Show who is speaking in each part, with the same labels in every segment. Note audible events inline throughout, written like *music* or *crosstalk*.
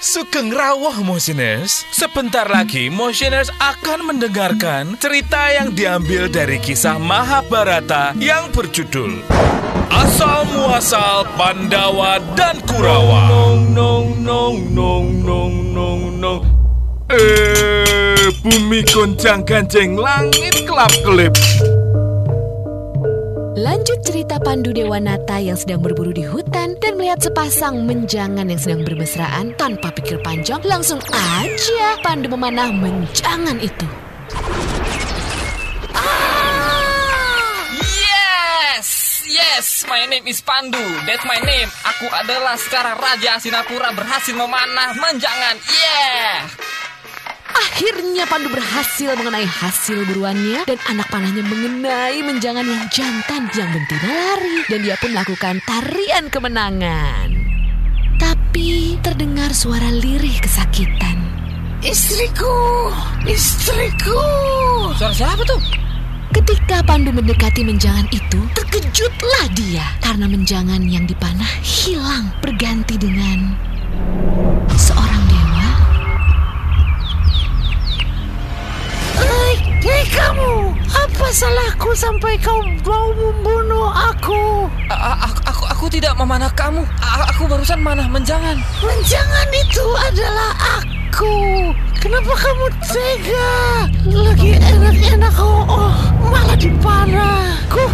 Speaker 1: Sugeng rawuh Motioners. Sebentar lagi Motioners akan mendengarkan cerita yang diambil dari kisah Mahabharata yang berjudul Asal Muasal Pandawa dan Kurawa. Nong nong nong nong nong nong nong. Eh, bumi goncang ganjeng langit kelap kelip.
Speaker 2: Lanjut cerita Pandu Dewanata yang sedang berburu di hutan dan melihat sepasang menjangan yang sedang bermesraan tanpa pikir panjang, langsung aja Pandu memanah menjangan itu.
Speaker 3: Yes! Yes! My name is Pandu. That's my name. Aku adalah sekarang Raja Sinapura berhasil memanah menjangan. Yeah!
Speaker 2: Akhirnya Pandu berhasil mengenai hasil buruannya dan anak panahnya mengenai menjangan yang jantan yang betina lari dan dia pun melakukan tarian kemenangan. Tapi terdengar suara lirih kesakitan.
Speaker 4: Istriku, istriku.
Speaker 3: Suara siapa tuh?
Speaker 2: Ketika Pandu mendekati menjangan itu, terkejutlah dia karena menjangan yang dipanah hilang berganti dengan
Speaker 4: apa salahku sampai kau mau membunuh aku?
Speaker 3: A- aku, aku, aku tidak memanah kamu. A- aku barusan manah menjangan.
Speaker 4: Menjangan itu adalah aku. Kenapa kamu tega? Lagi enak-enak kau, oh, malah dipanah. Ku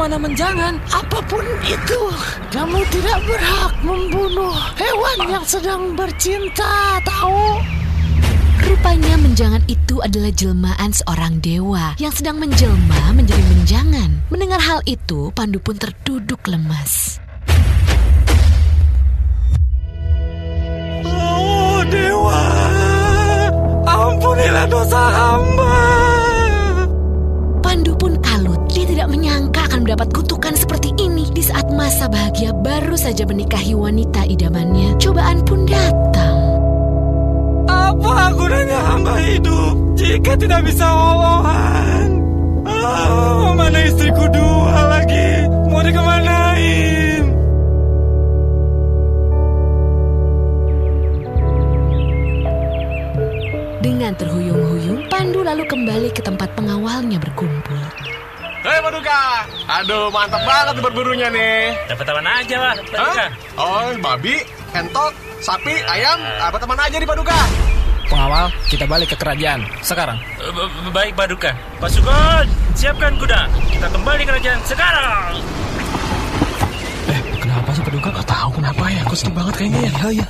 Speaker 3: memanah menjangan.
Speaker 4: Apa pun itu, kamu tidak berhak membunuh hewan yang sedang bercinta, tahu?
Speaker 2: Rupanya menjangan itu adalah jelmaan seorang dewa yang sedang menjelma menjadi menjangan. Mendengar hal itu, Pandu pun terduduk lemas.
Speaker 1: Oh dewa, ampunilah dosa hamba.
Speaker 2: Mendapat kutukan seperti ini di saat masa bahagia baru saja menikahi wanita idamannya. Cobaan pun datang.
Speaker 1: Apa gunanya hamba hidup jika tidak bisa wolohan? Oh, mana istriku dua lagi? Mau dikemanain?
Speaker 2: Dengan terhuyung-huyung, Pandu lalu kembali ke tempat pengawalnya berkumpul.
Speaker 5: Hei Paduka, aduh mantap banget berburunya nih.
Speaker 6: Dapat teman aja lah, Paduka.
Speaker 5: Hah? Oh, babi, entok, sapi, ayam, apa teman aja nih Paduka?
Speaker 3: Pengawal, kita balik ke kerajaan. Sekarang.
Speaker 6: Eh, Baik Paduka. Pasukan, siapkan kuda. Kita kembali ke kerajaan sekarang.
Speaker 5: Kenapa sih Paduka? Gak tahu kenapa ya, sedih banget kayaknya ya. Iya, iya.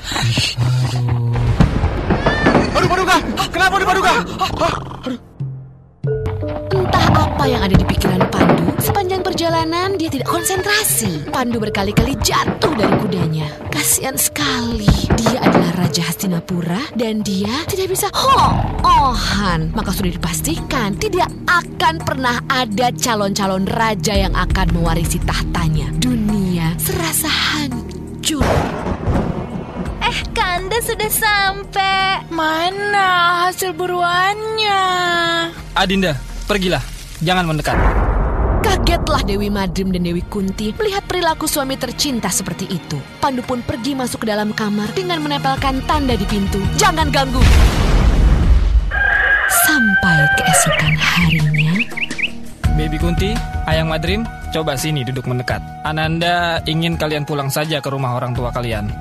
Speaker 5: Aduh Paduka, kenapa nih Paduka? Hah?
Speaker 2: Entah apa yang ada di pikiran sepanjang perjalanan dia tidak konsentrasi. Pandu berkali-kali jatuh dari kudanya. Kasihan sekali. Dia adalah Raja Hastinapura dan dia tidak bisa ho-ohan. Maka sudah dipastikan tidak akan pernah ada calon-calon raja yang akan mewarisi tahtanya. Dunia serasa hancur.
Speaker 7: Eh, Kanda sudah sampai.
Speaker 4: Mana hasil buruannya?
Speaker 3: Adinda, pergilah. Jangan mendekat.
Speaker 2: Kagetlah Dewi Madrim dan Dewi Kunti melihat perilaku suami tercinta seperti itu. Pandu pun pergi masuk ke dalam kamar dengan menempelkan tanda di pintu. Jangan ganggu. Sampai keesokan harinya,
Speaker 3: Baby Kunti, Ayang Madrim, coba sini duduk mendekat. Ananda ingin kalian pulang saja ke rumah orang tua kalian.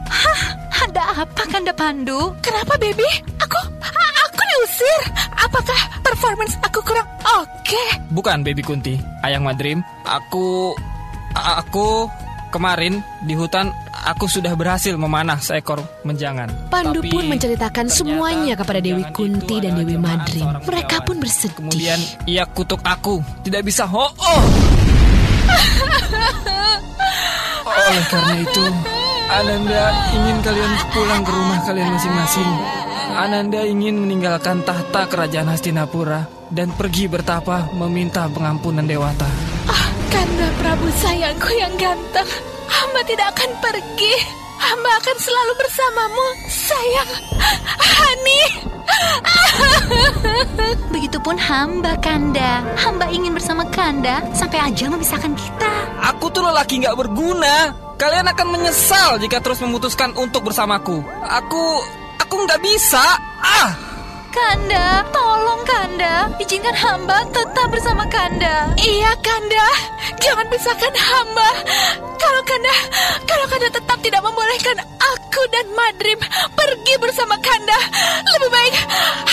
Speaker 7: Ada apa, Kanda Pandu? Kenapa, baby? Aku, aku diusir. Apakah performance aku kurang oke?
Speaker 3: Bukan Baby Kunti, Ayang Madrim. Aku aku kemarin di hutan aku sudah berhasil memanah seekor menjangan.
Speaker 2: Pandu
Speaker 3: Tapi
Speaker 2: pun menceritakan semuanya kepada Dewi Kunti dan Dewi Madrim. Mereka pun bersedih.
Speaker 3: Kemudian ia kutuk aku, tidak bisa ho oh. Oleh karena itu, Ananda ingin kalian pulang ke rumah kalian masing-masing. Ananda ingin meninggalkan tahta kerajaan Hastinapura dan pergi bertapa meminta pengampunan Dewata.
Speaker 7: Ah, Kanda Prabu sayangku yang ganteng. Hamba tidak akan pergi. Hamba akan selalu bersamamu, sayang. Hani. *laughs* Begitupun hamba Kanda. Hamba ingin bersama Kanda sampai ajal memisahkan kita.
Speaker 3: Aku tuh lelaki nggak berguna. Kalian akan menyesal jika terus memutuskan untuk bersamaku. Aku, aku nggak bisa. Ah,
Speaker 7: Kanda, tolong Kanda, izinkan hamba tetap bersama Kanda. Iya Kanda, jangan pisahkan hamba. Kalau Kanda, kalau Kanda tetap tidak membolehkan aku dan Madrim pergi bersama Kanda, lebih baik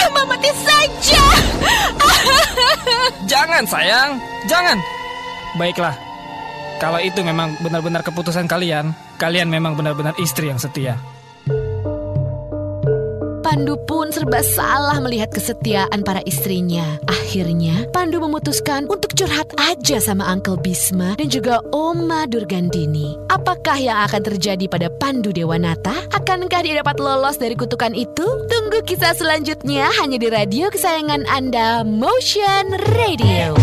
Speaker 7: hamba mati saja. *laughs*
Speaker 3: jangan sayang, jangan. Baiklah, kalau itu memang benar-benar keputusan kalian, kalian memang benar-benar istri yang setia.
Speaker 2: Pandu pun serba salah melihat kesetiaan para istrinya. Akhirnya, Pandu memutuskan untuk curhat aja sama Uncle Bisma dan juga Oma Durgandini. Apakah yang akan terjadi pada Pandu Dewanata? Akankah dia dapat lolos dari kutukan itu? Tunggu kisah selanjutnya hanya di radio kesayangan Anda, Motion Radio.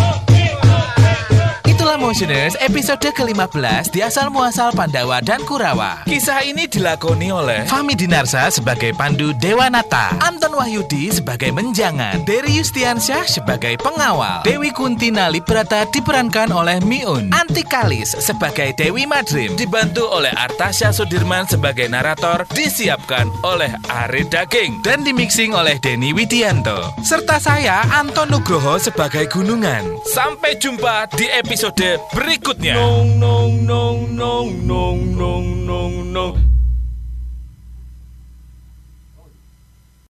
Speaker 1: Itulah Motioners episode ke-15 di asal muasal Pandawa dan Kurawa.
Speaker 8: Kisah ini dilakoni oleh
Speaker 1: Fami Dinarsa sebagai Pandu Dewanata, Anton Wahyudi sebagai Menjangan, Dery Yustiansyah sebagai pengawal, Dewi Kuntina Librata diperankan oleh Miun, Anti Kalis sebagai Dewi Madrim,
Speaker 8: dibantu oleh Artasya Sudirman sebagai narator, disiapkan oleh Ari Daging.
Speaker 1: dan dimixing oleh Denny Widianto. Serta saya Anton Nugroho sebagai Gunungan.
Speaker 8: Sampai jumpa di episode berikutnya.
Speaker 9: Nong nong nong nong nong nong nong nong